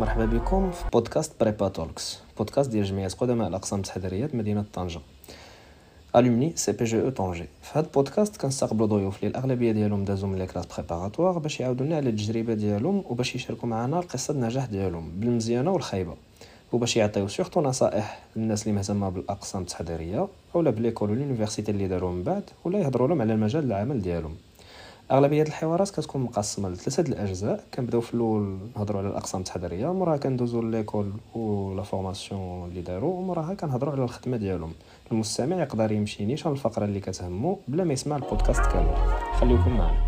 مرحبا بكم في بودكاست Prépa Talks. بودكاست ديال جمعية قدماء الأقسام التحضيريه مدينة طنجة. Alumni CPGE Tanger في هذا البودكاست كنستقبلوا ضيوف اللي الاغلبيه ديالهم دازوا من les classes préparatoires باش يعاودوا لنا على التجربة ديالهم وباش يشاركوا معنا القصة النجاح ديالهم بالمزيانة والخايبة. وباش يعطيو surtout نصائح للناس اللي مهتمة بالأقسام التحضيرية اولا ب l'école و l'université اللي داروا من بعد ولا يهضروا لهم على المجال العمل ديالهم. أغلبية الحوارات كتكون مقسمة لثلاثة الأجزاء. كنبدأو في الأول نهضروا على الأقسام التحضيرية موراها كندوزو l'école و la formation اللي داروا وموراها كنهضروا على الخدمة ديالهم. المستمع يقدر يمشي نيشان الفقرة اللي كتهمو بلا ما يسمع البودكاست كامل. خليكم معنا.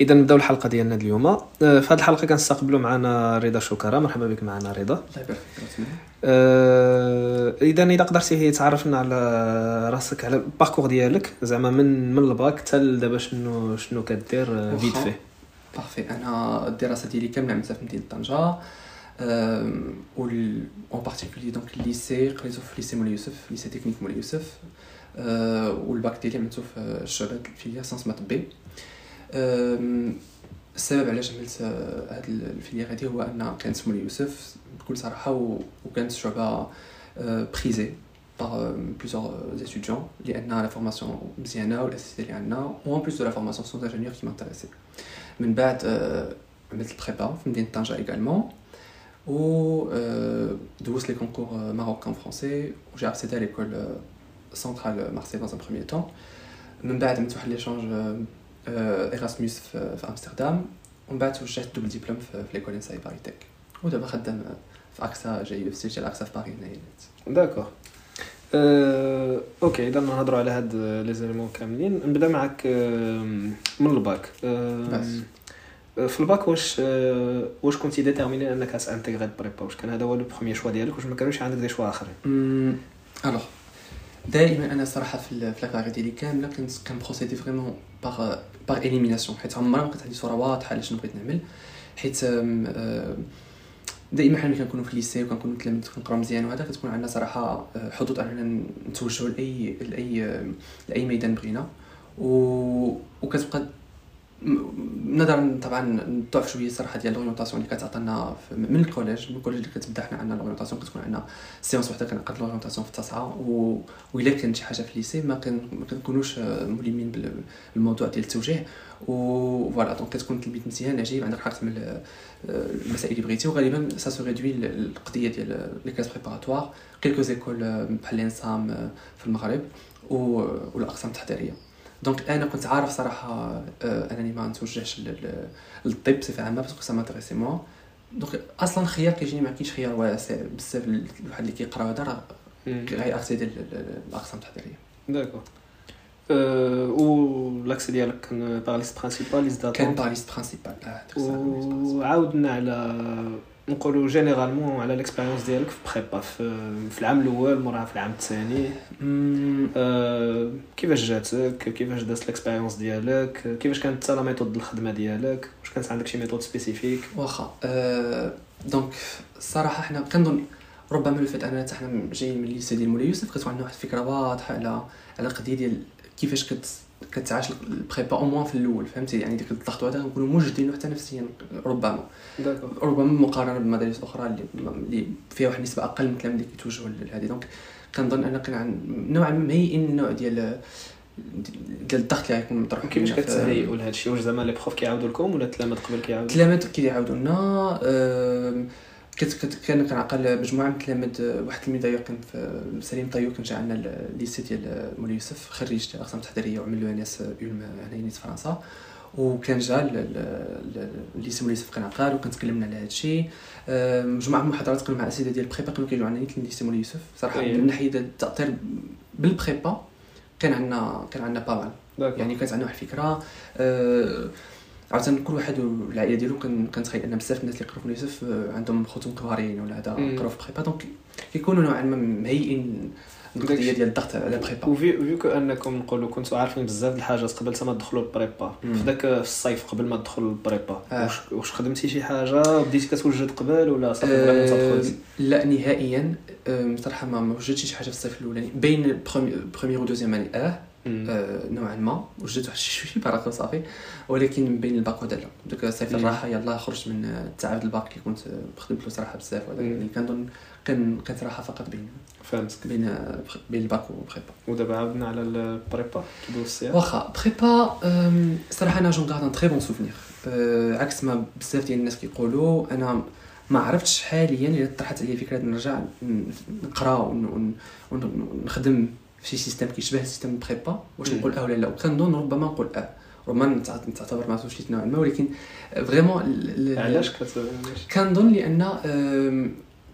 إذا نبداو الحلقة ديالنا اليوم. آه، في هذه الحلقة كنستقبلوا معنا رضا شكرا مرحبا بك معنا رضا. الله يبارك فيك آه، إذا إذا قدرتي تعرفنا على راسك على ال parcours ديالك زعما من من الباك حتى دابا شنو شنو كدير vite fait. parfait أنا الدراسة ديالي كاملة عملتها في مدينة طنجة. voilà en particulier donc ال lycée قريتو في lycée مولاي يوسف lycée technique مولاي يوسف أه، والباك ديالي عملتو في الشعبة ال filière sciences maths B أم، السبب علاش عملت آه، هاد ال filière هادي هو أن كانت مولاي يوسف بكل صراحة و- وكانت شعبة prisée par plusieurs étudiants لأن la formation مزيانة والاساسيات اللي عندنا و en plus de la formation sciences ingénieur qui m'intéressait من بعد آه، عملت ال prépa في مدينة طنجة également و آه، دوزت les concours marocains français و j'ai accédé l'école Centrale Marseille dans un premier temps من بعد عملت واحد l'échange Erasmus في في أمستردام ومن بعد توجهت double diplôme في في l'école ENSAE ParisTech ودابا خدام في اكسا جي يو سي ديال اكسا في باري هنايا d'accord. أه، ok إذا نهضروا على هاد les éléments كاملين. نبدأ معك أه، من الباك. أه، بس. أه، في الباك واش واش كنتي déterminé أنك ت intégrer ال prépa واش كان هذا هو le premier choix ديالك واش ما كانوش عندك des choix آخرين؟ alors. دائما أنا صراحة في ال- في la carrière ديالي كاملة كنت كن procéder vraiment par par élimination حيت عمرها ما كانت عندي صوره واضحة على شنو بغيت نعمل. حيت دائما حنا ملي كنكونوا في ال lycée وكنكونوا تلاميذ كنقراو مزيان وهذا كتكون عندنا صراحة آه، حظوظ أننا نتوجهوا لاي لأي لأي ميدان بغينا. و... وكتبقى نظرا طبعا الضعف شوية الصراحه ديال l'orientation اللي كتعطينا في- من ال collège. من ال collège اللي كتبدا حنا عندنا l'orientation كتكون عندنا séance وحدة كنعقد l'orientation في التاسعه و... وإلا كان شي حاجة في ال lycée ما كن... ما كنكونوش ملمين بال- بالموضوع ديال التوجيه. و voilà donc كتكون تلميذ مزيان عجيب. عندك حق تعمل المسائل اللي بغيتي. وغالبا ça se réduit القضية ديال les classes préparatoires quelques écoles بحال ال ENSAM في المغرب. والأقسام التحضيرية. donc أنا كنت عارف صراحة آه، انني ما نتوجهش لل- لل- للطب بصفه عامه parce que ça m'intéressait moins donc أصلا خيار كيجيني ما كاينش خيار واسع بزاف الواحد اللي كيقرأ هذا راه غي accéder للاقسام التحضيريه d'accord أه، و l'accès ديالك كان باغ liste principale liste كان آه ديك الساعة liste principale. وعاودنا على نقولوا généralement على l'expérience ديالك في prépa في, في العام الأول موراها في العام الثاني. أه كيفاش جاتك؟ كيفاش دازت l'expérience ديالك؟ كيفاش كانت la méthode الخدمة ديالك؟ واش كانت عندك شي méthode spécifique واخا آه، donc الصراحه حنا كنظن ربما لو فات أننا حنا جايين من ال lycée ديال مولاي يوسف كتكون عندنا واحد الفكرة واضحة على على القضية ديال كيفاش كت كتعاش ال prépa au moins في الأول فهمتي؟ يعني ديك الضغط هذا كنكونوا موجدين حتى نفسيا ربما. ربما مقارنة بالمدارس الاخرى اللي اللي فيها واحد النسبة أقل من التلاميذ اللي كيتوجهوا لهذه. donc كنظن أن كان عن نوعا ما مهيئين النوع ديال ديال الضغط اللي غيكون مطروح كيفاش كتهيئوا لهذا الشيء واش زعما les profs كيعاودوا لكم ولا التلاميذ قبل كيعاودوا؟ التلاميذ كيعاودوا لنا كنت كنت كان كنعقل مجموعه من التلاميذ واحد التلميذ كان في سليم طيو كان جا عندنا ال lycée ديال مولاي يوسف خريج الاقسام التحضيريه وعمل له اولم هنا نيت فرنسا. وكان جا ال lycée مولاي يوسف كنعقل وكان تكلمنا على هذا الشيء مجموعه من المحاضرات كانوا مع الاساتذه ديال ال prépa كانوا كيجيو عندنا ال lycée مولاي يوسف. صراحة أيوة. من ناحية التاثير بال prépa كان عندنا كان عندنا با يعني كانت عندنا واحد الفكرة. آه، عاوتاني كل واحد والعائلة ديالو كنتخيل أن بزاف الناس اللي قراو في يوسف آه، عندهم خوتهم كبارين ولا هذا. قراو في prépa donc كيكونوا نوعا ما مهيئين القضية. ديال الضغط على prépa vu que أنكم نقولوا كنتوا عارفين بزاف د الحاجات قبل ما تدخلوا ال prépa. في ذاك في الصيف قبل ما تدخل ال prépa آه. واش واش خدمتي شي حاجة بديتي كتوجد قبل ولا صافي آه، لا نهائيا آه، صراحة ما وجدتش شي حاجة في الصيف الأولاني بين première و deuxième année آه آه، نوعا ما وجدت واحد شي باراك صافي ولكن من بين الباك ودالا دوك صيفط الراحة يلاه خرجت من التعب الباك اللي كنت خدمت له صراحة بزاف يعني كنظن كان كانت راحة فقط بين فهمتك. بين بين ال bac و prépa ودابا عاودنا على ال prépa كيدوز واخا prépa صراحة أنا j'en garde très bon souvenir عكس ما بزاف ديال الناس كيقولوا أنا ما عرفتش حاليا إلا طرحت عليا فكرة نرجع نقرأ ونخدم في شي système كيشبه système prépa واش نقول أه ولا لا؟ وكنظن ربما نقول أه. ربما تعتبر ما شي نوعا ما ولكن vraiment علاش كنظن لأن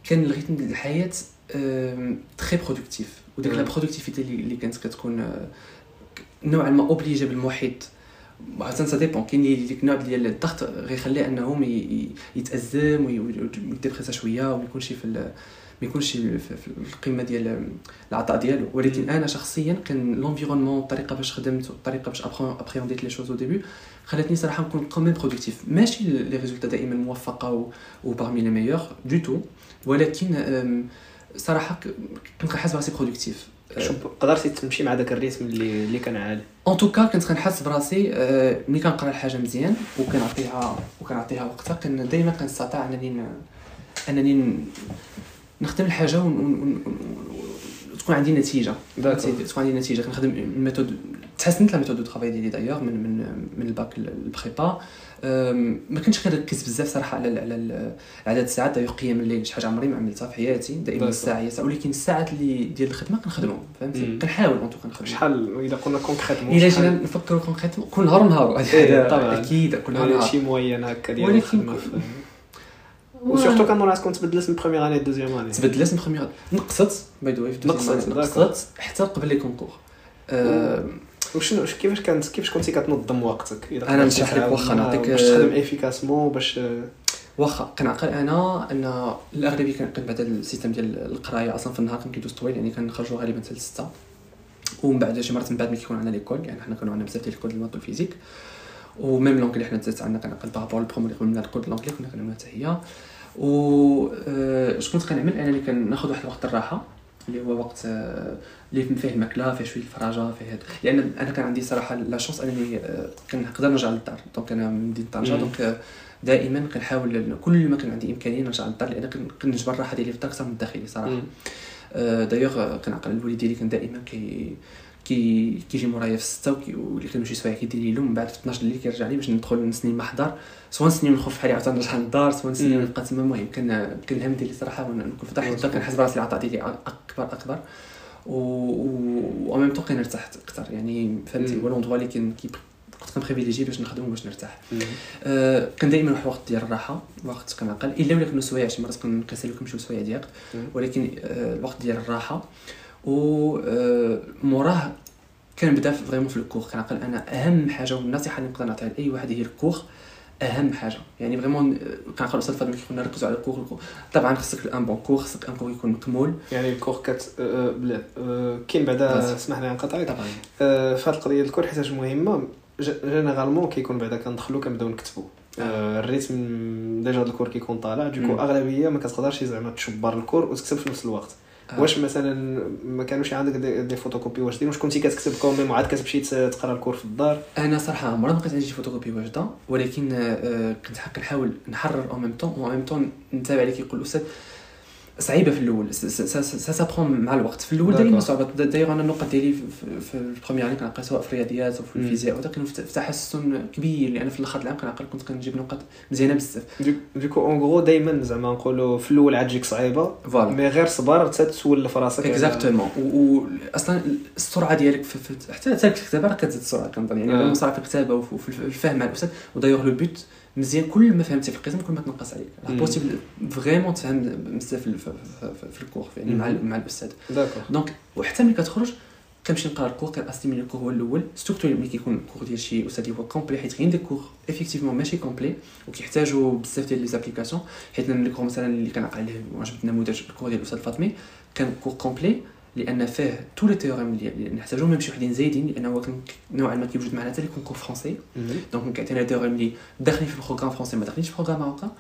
كان ال rythme ديال الحياة très productive وديك la productivité اللي كانت كتكون نوعا ما obligée بالمحيط. عادة ça dépend كاين اللي ديك النوع ديال الضغط غيخليه انه يتأزم وي dépressa شوية وما يكونش في ما يكونش في القمه ديال العطاء ديالو ولكن أنا شخصيا كان l'environnement الطريقة باش خدمت والطريقة باش appréhendé ت les choses au début خلاتني صراحة نكون quand même productif ماشي les résultats دائما موفقه و parmi les meilleurs de tout ولكن صراحة كنت كنحس براسي productif قدرتي تمشي مع داك ال rythme اللي اللي كان عالي. en tout cas كنت كنحس براسي ملي كنقرا الحاجة مزيان وكنعطيها وكنعطيها وقتها كان دائما كنستطيع أنني أنني نخدم الحاجة وتكون عندي نتيجة. تكون عندي نتيجة. كنخدم ال méthode تحسنت la méthode de travail ديالي دايوغ من من من ال bac ال prépa. ما كنتش كنركز بزاف صراحة على على عدد الساعات. دايوغ قيام الليل شي حاجة عمري ما عملتها في حياتي. دائما الساعة هي ولكن الساعات اللي ديال الخدمة كنخدمهم. فهمتي؟ كنحاول اون كنخدم شحال؟ إذا قلنا concrètement الا جينا نفكروا concrètement كل نهار ونهار طبعا أكيد كل نهار. شي moyenne هكا ديال الخدمة. و surtout كان راسك كنت تبدلت من première année deuxième année تبدلت من première نقصت by the way نقصت نقصت حتى قبل les concours وشنو كيفاش كانت كيفاش كنتي كتنظم وقتك أنا نشرح لك واخا نعطيك باش تخدم efficacement باش واخا كنعقل أنا أن الأغلبية كنعقل بعد ال système ديال القراية أصلا في النهار كان كيدوز طويل يعني كنخرجوا غالبا حتى 6 ومن بعد شي مرات من بعد ما كيكون عندنا les colles يعني حنا كانوا عندنا بزاف ديال ال colles de maths وال physique. و même langues اللي حنا تزادت عندنا كنعقل par rapport ال promo اللي قلنا ال colles de langues اللي كنا كنعملوها حتى هي. و اش كنت كنعمل انني كناخذ واحد الوقت الراحة اللي هو وقت اللي فيه الماكلة فيه شوية الفراجه فيه لأن أنا كان عندي صراحة la chance أنني كنقدر نرجع للدار. donc أنا من مدينه طنجه donc دائما كنحاول كل ما كان عندي إمكانية نرجع للدار لأن كنجبر الراحه ديالي في الدار أكثر من الداخلي صراحة. دايوغ كنعقل الوالد ديالي كان دائما كي كي كيجي مورايا في الستة واللي كانوا شي سوايع كيدير لي من بعد في 12 الليل كيرجع لي باش ندخل نسني المحضر. سواء نسني ونخف حالي عاوتاني نرجع للدار سواء نسني ونبقى تما المهم كان كان الهم ديالي صراحة نكون في الدار كنحس براسي العطاء ديالي اكبر أكبر. و و même temps كنرتاح أكثر يعني فهمتي؟ هو لوندوا اللي كان كنت كن privilégier باش نخدم باش نرتاح. آه كان دائما واحد الوقت ديال الراحة وقت كنعقل إلا ولا كانوا سوايع شي مرات كنسالي كنمشيو سوايع ديال ولكن آه الوقت ديال الراحة. و آه كنبدا vraiment في ال cours كنعقل أنا أهم حاجة والنصيحة اللي نقدر نعطيها لأي واحد هي ال cours أهم حاجة. يعني vraiment كنعقل الاستاذ فاطمه كيقول نركزوا على ال cours ال cours طبعا خصك un bon cours خصك un cours يكون مكمول. يعني ال cours كت بلا كاين بعدا اسمح لي نقطعك طبعا. في هذه القضية ال cours حيتاش مهمة généralement كيكون بعدا كندخلوا كنبداو نكتبوا ال rythme déjà ال cours كيكون طالع. du coup أغلبية ما كتقدرش زعما تشبر ال cours وتكتب في نفس الوقت. آه. واش مثلا ما كانوش عندك des, des photocopies واش واش كنتي كتكتب quand même وعاد كتمشي تقرا ال cours في الدار؟ أنا صراحة عمري ما كانت عندي فوتوكوبي واجدة ولكن آه كنت كنحاول نحرر en même temps en même temps نتابع اللي كيقول الأستاذ. صعيبة في الأول. ça prend مع الوقت. في الأول دائما صعوبه دايوغ أنا النقط ديالي في ال première année كنعقل سواء في الرياضيات أو في الفيزياء. أو كانوا في تحسن كبير. لأن في الأخر العام كنعقل كنت كنجيب نقط مزيانة بزاف. du coup en gros دائما زعما نقولوا في الأول عاد تجيك صعيبة. mais غير صبر حتى تولف راسك exactement واصلا السرعة ديالك حتى حتى الكتابة راه كتزيد السرعة كنظن. يعني السرعة في الكتابة وفي الفهم مع الأستاذ. و d'ailleurs le but مزيان كل ما فهمتي في القسم كل ما تنقص عليك. possible vraiment تفهم بزاف في ال cours يعني مع مع الأستاذ. donc وحتى ملي كتخرج كنمشي نقرا ال cours كن estimer ال cours هو الأول. surtout ملي كيكون ال cours ديال شي أستاذ اللي هو complet حيت كاين des cours effectivement ماشي complets وكيحتاجوا بزاف ديال les applications حيت أنا ال cours مثلا اللي كنعقل عليه وجبت نموذج ال cours ديال الأستاذ فاطمي كان cours complet لأن فيه tous les théorèmes اللي نحتاجو même شي وحدين زايدين لأن هو نوعا ما كيوجد معنا حتى les concours français donc كيعطينا théorèmes اللي داخلين في ال programme français ما داخلينش في ال programme marocain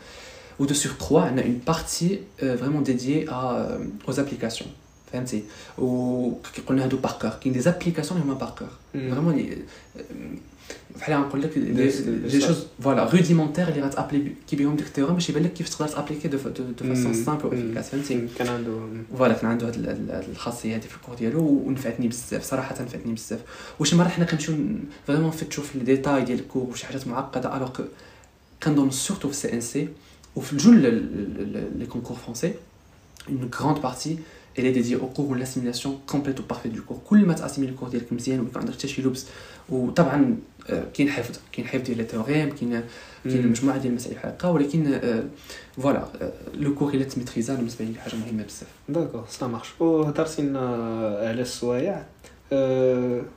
و de surcroît عندنا une partie vraiment dédiée à aux applications. فهمتي وكيقولنا هادو par cœur كاين des applications اللي هما par cœur vraiment بحال غنقول لك des choses voilà rudimentaires اللي غت appliquer بهم ديك ال théorème باش يبان لك كيف تقدر ت appliquer de de façon simple et efficace فهمتي؟ كان عنده voilà كان عنده هاد الخاصية هادي في ال cours ديالو ونفعتني بزاف صراحة نفعتني بزاف. وشي مرات حنا كنمشيو vraiment نفتشوا في ال détails ديال ال cours وشي حاجات معقدة alors كنظن surtout في ال CNC وفي الجون les concours français une grande partie dédiée au cours ou l'assimilation complète ou parfaite du cours. كل ما ت assimiler ال cours ديالك مزيان ويكون عندك حتى شي لبس وطبعا كاين حفظ كاين حفظ ديال ال théorèmes كاين كاين مجموعة ديال المسائل بحال ولكن voilà le cours الا ت maîtriser بالنسبة لي حاجة مهمة بزاف. d'accord ça marche وهضرتي لنا على السوايع؟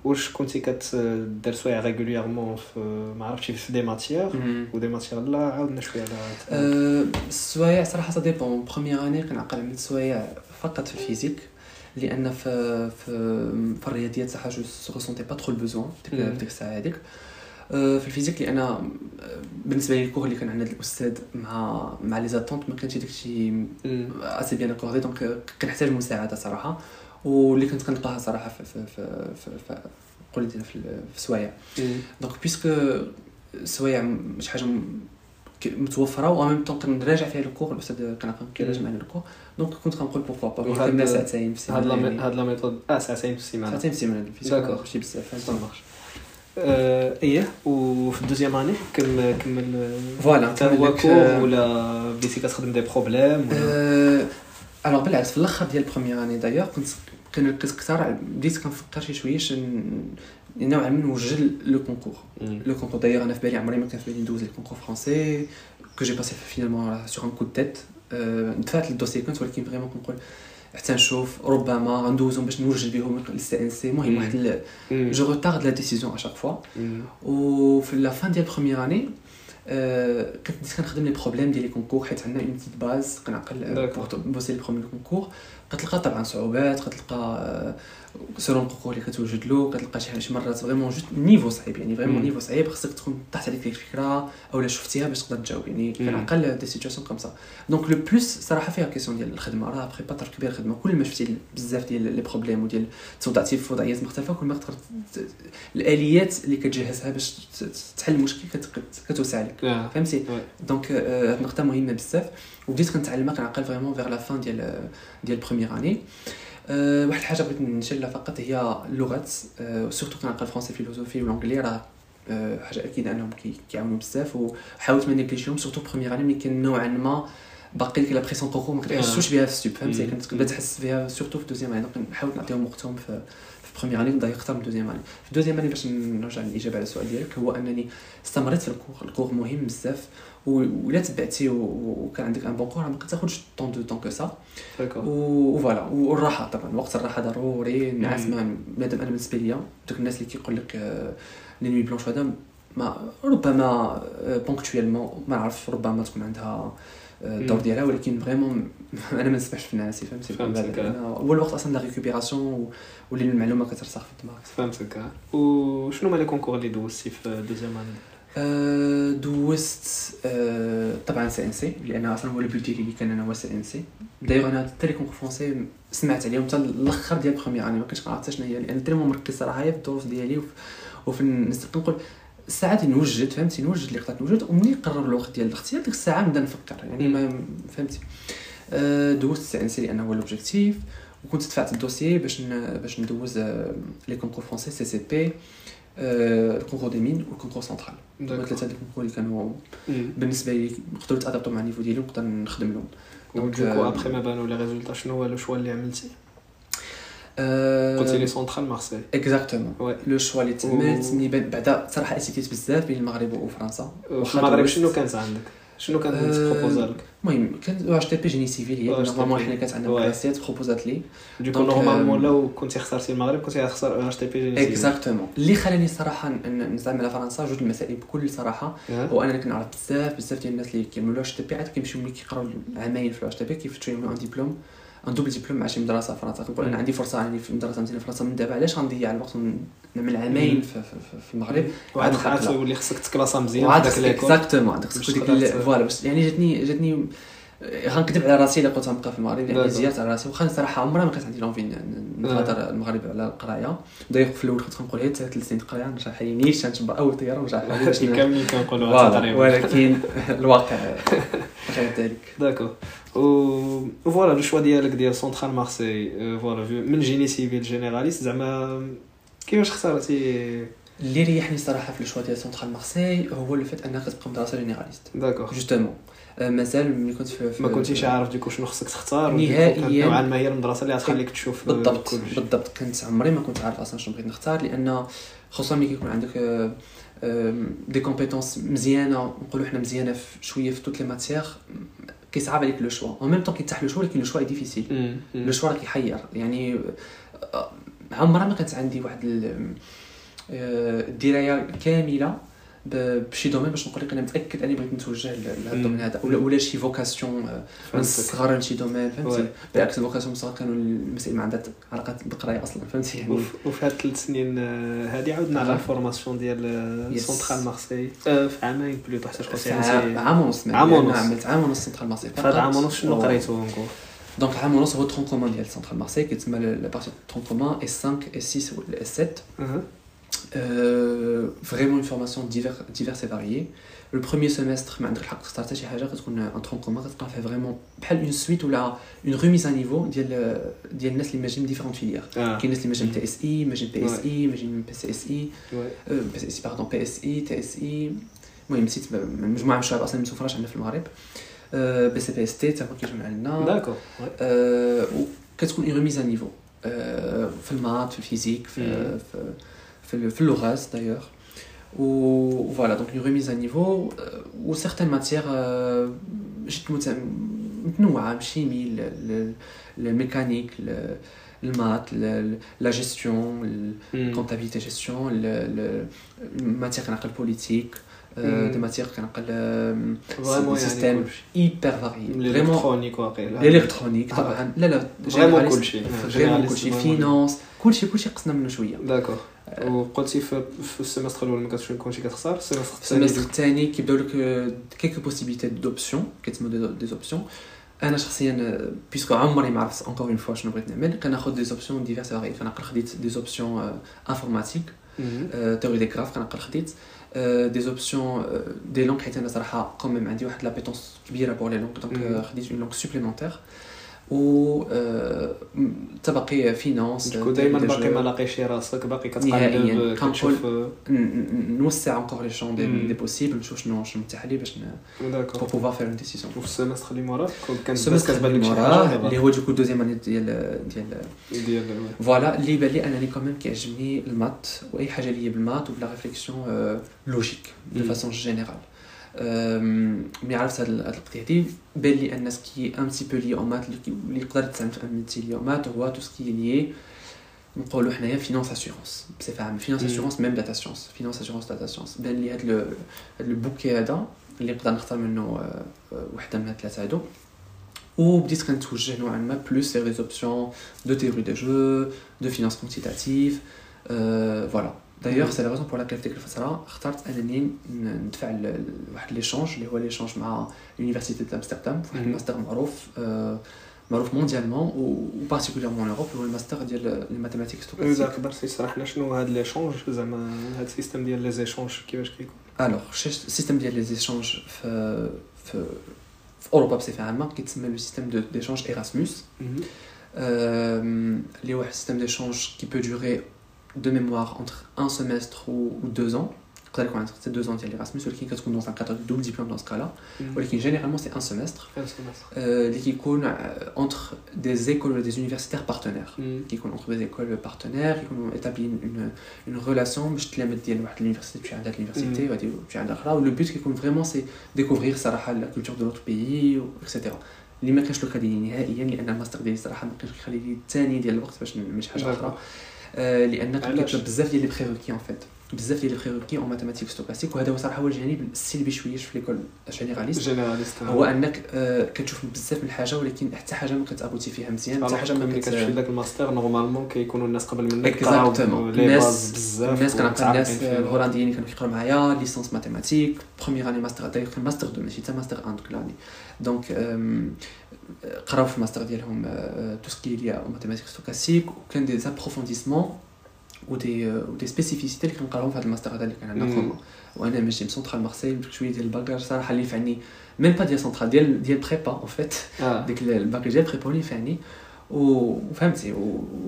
واش كنتي كدير سوايع régulièrement في ما عرفتش في des matières و des matières لا عاودنا شوية على السوايع صراحة ça dépend première année كنعقل عملت سوايع فقط في ال physique لأن في في, في الرياضيات صراحة je ressentais pas trop ال besoin ديك الساعة هذيك. في ال physique لأن بالنسبة لي ال cours اللي كان عندنا الأستاذ مع مع les attentes ما كانش داكشي assez bien accordé donc كنحتاج مساعدة صراحة. واللي كنت كنلقاها صراحة في في في في, في قول في, في سوايع. donc puisque سوايع شي حاجة متوفرة و même temps كنراجع فيها ال cours الأستاذ كان كيراجع معنا ال cours. donc كنت كنقول pourquoi pas خدمنا ساعتين في السيمانة؟ هاد la méthode. آه ساعتين في السيمانة. ساعتين في السيمانة d'accord ماشي بزاف. ça marche إيه وفي ال deuxième année كمل كمل voilà هو cours ولا بديتي كتخدم des problèmes ولا؟ alors بالعكس في الأخر ديال ال première année d'ailleurs كنت كنركز كثر بديت كنفكر شي شوية نوعا ما نوجد les concours les concours d'ailleurs أنا في بالي عمري ما كان في بالي ندوز ال concours français que j'ai passé finalement sur un coup de tête دفعت لل dossier كنت ولكن vraiment كنقول حتى نشوف ربما غندوزهم باش نوجد بهم لل CNC المهم واحد je retarde la décision à chaque fois وفي la fin ديال première année كنت كنخدم les problèmes ديال les concours حيت عندنا une petite base كنعقل pour bosser les problèmes concours كتلقى طبعا صعوبات كتلقى سيرون القوه اللي كتوجد له كتلقى شي مرات vraiment juste niveau صعيب يعني vraiment niveau صعيب خصك تكون طاحت عليك الفكرة أولا شفتيها باش تقدر تجاوب يعني كنعقل des situations comme ça. donc le plus صراحة فيها question ديال الخدمة راه با كبير الخدمه كل ما شفتي بزاف ديال les problèmes وديال توضعتي في وضعيات مختلفة كل ما تقدر الآليات اللي كتجهزها باش تحل المشكل كتوسع لك فهمتي؟ donc هاد النقطة مهمة بزاف. وبديت كنتعلمها كنعقل vraiment vers la fin ديال ديال ال première année أه واحد الحاجة بغيت نشلها فقط هي اللغات. أه surtout كنعقل ال français philosophie وال anglais راه أه حاجة أكيد أنهم كيعاونوا بزاف. وحاولت ما ن négliger هم surtout première année ملي كان نوعا ما باقي لك la pression كوكو ما كنحسوش بها في ال sup فهمتي كنت كنبدا تحس بها surtout في deuxième année نحاول نعطيهم وقتهم في première année نضيق أكثر من deuxième année في deuxième année باش نرجع للإجابة على السؤال ديالك هو أنني استمريت في ال cours. ال cours مهم بزاف. ولا تبعتي وكان عندك un bon cours ما كتاخذش tant de temps que ça و voilà والراحه طبعا وقت الراحه ضروري النعاس بنادم أنا بالنسبة ليا دوك الناس اللي كيقول لك les nuits blanches هذا ما ربما ponctuellement ما نعرف ربما تكون عندها الدور ديالها ولكن vraiment أنا ما نسمعش في الناس فهمتي هو الوقت أصلا la récupération واللي المعلومه كترسخ في الدماغ فهمتك وشنو هما les concours اللي دوزتي في deuxième année دوزت أه طبعا CNC لأن أصلا هو ال but ديالي كان أنا هو سي إن سي. دايوغ أنا les concours français سمعت عليهم حتى الأخر ديال première année ما كنتش حتى شنو هي لأن vraiment مركز صراحة في الدروس ديالي وفي نستطيع نقول ساعات نوجد فهمتي؟ نوجد اللي قدرت نوجد وملي قرب الوقت ديال الاختيار ديك الساعة نبدا نفكر يعني ما فهمتي؟ أه دوزت CNC لأن هو l'objectif وكنت دفعت ال dossier باش باش ندوز les concours français CCP. ال concours des mines وال concours Centrale. هما ثلاثة ديال ال concours اللي كانوا بالنسبة لي نقدروا نتادابتو مع ال niveau ديالي ونقدر نخدم لهم. donc du coup après ما بانوا les résultats شنو هو le choix اللي عملتي قلتي لي Centrale Marseille exactement le choix اللي تميت ملي بعدا صراحة hésitیت بزاف بين المغرب وفرنسا المغرب شنو كانت عندك شنو كانت تبروبوزا لك المهم كان EHTP génie civil هي normalement حنا كانت عندنا بلاصيات بروبوزات لي du coup normalement لو كنتي خسرتي المغرب كنتي غتخسر EHTP génie civil exactement اللي خلاني الصراحه نزعم على فرنسا جوج المسائل بكل صراحة هو انني كنعرف بزاف بزاف ديال الناس اللي كيعملوا EHTP عاد كيمشيو ملي كيقراو عامين في ال EHTP كيفتشوا يعملوا un diplôme un double diplôme مع شي مدرسة في فرنسا كنقول أنا عندي فرصة اني في مدرسة مزيانه في فرنسا. من دابا علاش غنضيع الوقت نعمل عامين في, في, في المغرب؟ وعاد عاد تولي خصك تكلاسا مزيان في داك l'école exactement خصك ديك voilà باش يعني جاتني جاتني غنكذب على راسي إلا قلت غنبقى في المغرب يعني. زيارت على راسي. واخا صراحة عمرها ما كانت عندي l'envie نغادر المغرب على القراية. دايوغ في الأول كنت كنقول غير ثلاث سنين القرايه نرجع حينيش نتبع أول طيارة هادشي ن- كاملين كنقولوا تقريبا. ولكن الواقع غير ذلك d'accord. و voilà le choix ديالك ديال Centrale Marseille آه، voilà من génie civil généraliste زعما كيفاش اختارتي؟ اللي ريحني صراحة في ال choix ديال Centrale Marseille هو le fait أنك تبقى مدرسة généraliste. D'accord. Justement مازال ملي كنت في في- ما كنتيش عارف du coup شنو خصك تختار نهائياً. نوعا ما هي المدرسة اللي غتخليك تشوف آه، بالضبط كلشي. بالضبط كنت عمري ما كنت عارف أصلا شنو بغيت نختار لأن خصوصا ملي كيكون عندك آه، des compétences مزيانة نقولوا حنا مزيانة في شوية في toutes les matières كيصعب عليك le choix au même temps كيتاح le choix ولكن le choix difficile. Le choix راه كيحير يعني آه، عمرها ما كانت عندي واحد ال- آه، الدرايه كاملة بشي domaine باش نقول لك أنا متأكد أني بغيت نتوجه ل- لهذا ال domaine هذا ولا ولا شي vocation من فهمتك. الصغر لشي domaine فهمتي؟ oui. بالعكس ال vocation من الصغر كانوا المسائل ما عندها علاقه بالقرايه أصلا فهمتي؟ يعني وف- وفي هاد الثلاث سنين آه، هادي عاودنا على آه. ال formation ديال آه، Yes. Centrale Marseille. آه، في عامين plutôt حتى في شكون عام عام ونص عام لأن ونص. عملت عام ونص Centrale Marseille. في هاد عام ونص شنو و- قريتو نقول donc عام ونص هو ال tronc commun ديال Centrale Marseille كيتسمى la partie tronc commun S 5 S 6 و S 7 أها. Euh, vraiment une formation divers, diverse et variée. Le premier semestre, ما عندك الحق تختار حتى شي حاجة كتكون en tronc commun كتلقى فيها vraiment بحال une suite ولا une remise à niveau ديال ديال الناس اللي ماجين différentes filières آه كاين الناس اللي ماجين TSI ماجين PSI ماجين PCSI oui. بي سي اس اي باردون بي اس اي تي اس اي المهم نسيت مجموعه من الشباب أصلا ما مسوفراش عندنا في المغرب بي سي بي اس تي حتى هو كيجمع لنا d'accord oui. آه، وكتكون une remise à niveau آه، في les maths في ال physique في مم. في في, ال- في اللغات دايوغ و voilà donc une remise à niveau و certaines matières جد مت- متنوعه من ال chimie ل- ل- الميكانيك ل- ال maths ل- لا جيستيون مم. ال comptabilité gestion ال matières كنعقل politique مم. des matières كنعقل آم، vraiment système يعني كلشي hyper varié vraiment ال électronique واقيلا ال électronique طبعا لا لا vraiment généraliste. كلشي فريمون كلشي finance كلشي كلشي قصنا منه شوية d'accord وقلتي في في ال semestre الأول ما كنتش كنتي كتختار ال semestre في الثاني ال semestre الثاني كيبداو لك quelques possibilités d'options كيتسموا des options أنا شخصيا puisque عمري ما عرفت encore une fois شنو بغيت نعمل كناخذ des options diverses variées كنعقل خديت des options informatique مم. théorie des graphes كنعقل خديت des options des langues حيت أنا صراحة quand même عندي واحد l'appétence كبيرة pour les langues مم. donc خديت une langue supplémentaire و آه، تبقي finance du coup دائما باقي ما لاقيشي راسك باقي نهائياً. كتقلب كنقول- كتشوف ن- ن- نوسع encore les champs des, مم. des possibles نشوف شنو شنو متاح لي باش ن- pour d'accord pouvoir faire une décision. وفي ال semestre اللي موراه كنت بس ال semestre كتبان اللي لك شي موراه حاجة اللي دابا هو du coup deuxième année ديال ديال ديال voilà اللي يبان لي أنني quand même كيعجبني les maths وأي حاجة اللي هي بال maths وبلا réflexion logique de مم. façon générale ملي عرفت هاد هاد القضية هادي بان لي الناس qui est un petit peu lié aux maths اللي كي- اللي يقدر يتعلم في un métier lié aux maths هو tout ce qui est نقولوا حنايا finance assurance بصفة عامة finance مم. assurance même data science finance assurance data science بان لي هاد le هاد ال bouquet هذا اللي نقدر نختار منه آه، آه، وحدة من هاد الثلاثة هادو. وبديت كنتوجه نوعا ما plus vers des options de théorie des jeux, de finance quantitative, Mhm. c'est la raison pour laquelle في ديك الفترة اخترت انني ندفع ل- ل- واحد l'échange اللي هو l'échange مع l'université de Amsterdam في واحد. الماستر معروف آه، معروف mondialement و particulièrement Europe اللي هو الماستر ديال les mathématiques اذا تقدر تشرح لنا شنو هاد l'échange زعما هاد السيستم ديال لي زيشونج كيفاش كيكون الوغ السيستم ديال لي زيشونج في في في اوروبا بصفه عامه كيتسمى لو سيستم دو ديشونج ايراسموس Euh, les ouais, système d'échange qui peut durer de mémoire entre un semestre ou, ou deux ans. Peut-être qu'on a entre ces deux ans, il y a l'Erasmus, ou qui est dans un cadre de double diplôme dans ce cas-là. Ou qui généralement c'est un semestre. Euh, qui est entre des écoles ou des universitaires partenaires. Qui sont entre des écoles partenaires, qui ont établi une, une, une relation. Je te la mets à l'université, tu as l'université, tu as là. Le but qui compte vraiment c'est découvrir صراحة, la culture de l'autre pays, etc. اللي ما كانش لو ديالي نهائيا لان الماستر ديالي صراحه ما كانش كيخلي لي الثاني ديال الوقت باش نعمل شي حاجه اخرى آه، لأن كان علاش؟ كيطلب بزاف ديال لي بريروكي ان فيت بزاف ديال لي بريروكي اون ماتيماتيك ستوكاستيك وهذا هو صراحة هو الجانب السلبي شوية في ليكول جينيراليست جينيراليست هو أنك آه، كتشوف بزاف من الحاجة ولكن حتى حاجة ما كتابوتي فيها مزيان حتى حاجة ما كتمشي لذاك الماستر نورمالمون كيكونوا الناس قبل منك اكزاكتومون الناس بزاف الناس كنعرف الناس. الهولنديين اللي كانوا كيقراو معايا ليسونس ماتيماتيك première année master كان master deux ماشي حتى master un donc l'année donc قراو في الماستر ديالهم tout ce qu'il y a mathématiques stochastiques وكان des approfondissements و des و des spécificités اللي كنقراوهم في هذا الماستر هذا اللي كان عندنا. commun وأنا ماشي من Centrale Marseille شوية ديال ال bagage صراحة اللي ينفعني même pas ديال سونترال ديال ديال prépa en fait آه. ديك ال bagage ديال prépa اللي ينفعني و- وفهمتي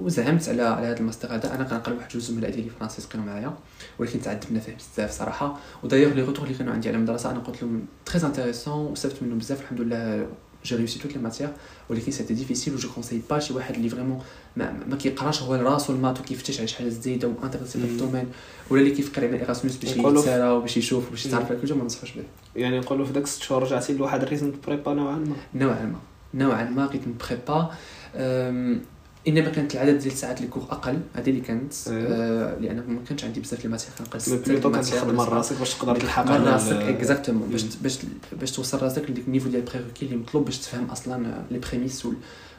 وزعمت على على هذا الماستر هذا. أنا كنقرا واحد جوج زملاء ديالي فرنسي كانوا معايا ولكن تعذبنا فيه بزاف صراحة. و d'ailleurs les retours اللي كانوا عندي على المدرسة أنا قلت لهم très intéressants وستفدت منهم بزاف الحمد لله. j'ai réussi toutes les matières ولكن c'était difficile et je conseille pas شي واحد اللي vraiment ما, ما كيقراش هو راسو ال maths وكيفتش على شي حاجة زايده و intéressé في. ال domaine ولا اللي كيفكر يعمل Erasmus باش يتسارى وباش يشوف وباش يتعرف. على كل ما ننصحوش به يعني نقولوا في داك ست شهور رجعتي لواحد ال rythme prépa نوعا ما. نوعا ما. نوعا ما بقيت prépa أم، إنما كانت العدد ديال الساعات les cours أقل هذه اللي كانت أيوه. أه لأن ما كانش عندي بزاف لي كنقرا mais ستة plutôt لي كانت matières تخدم ولا سبعة. راسك باش تقدر تلحق على راسك exactement باش. باش باش توصل راسك لديك ال niveau ديال prérequis اللي مطلوب باش تفهم أصلا les prémisses و les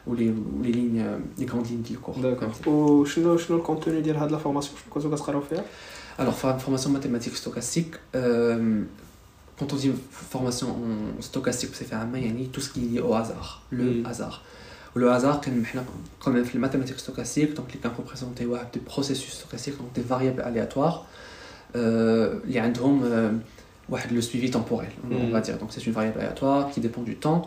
و les lignes les grandes lignes ديال ال cours d'accord وشنو شنو ال contenu ديال هاد la formation شنو كنتو كتقراو فيها mathématique stochastique, euh, quand on dit formation en stochastique بصفة عامة يعني tout ce qui est lié au hasard, le Mm. hasard. Le hasard كان حنا quand même في الماتhématique stochastique donc اللي كان représenter واحد des processus stochastiques donc des variables aléatoires euh, اللي عندهم euh, واحد le suivi temporel on, on Mm. va dire donc c'est une variable aléatoire qui dépend du temps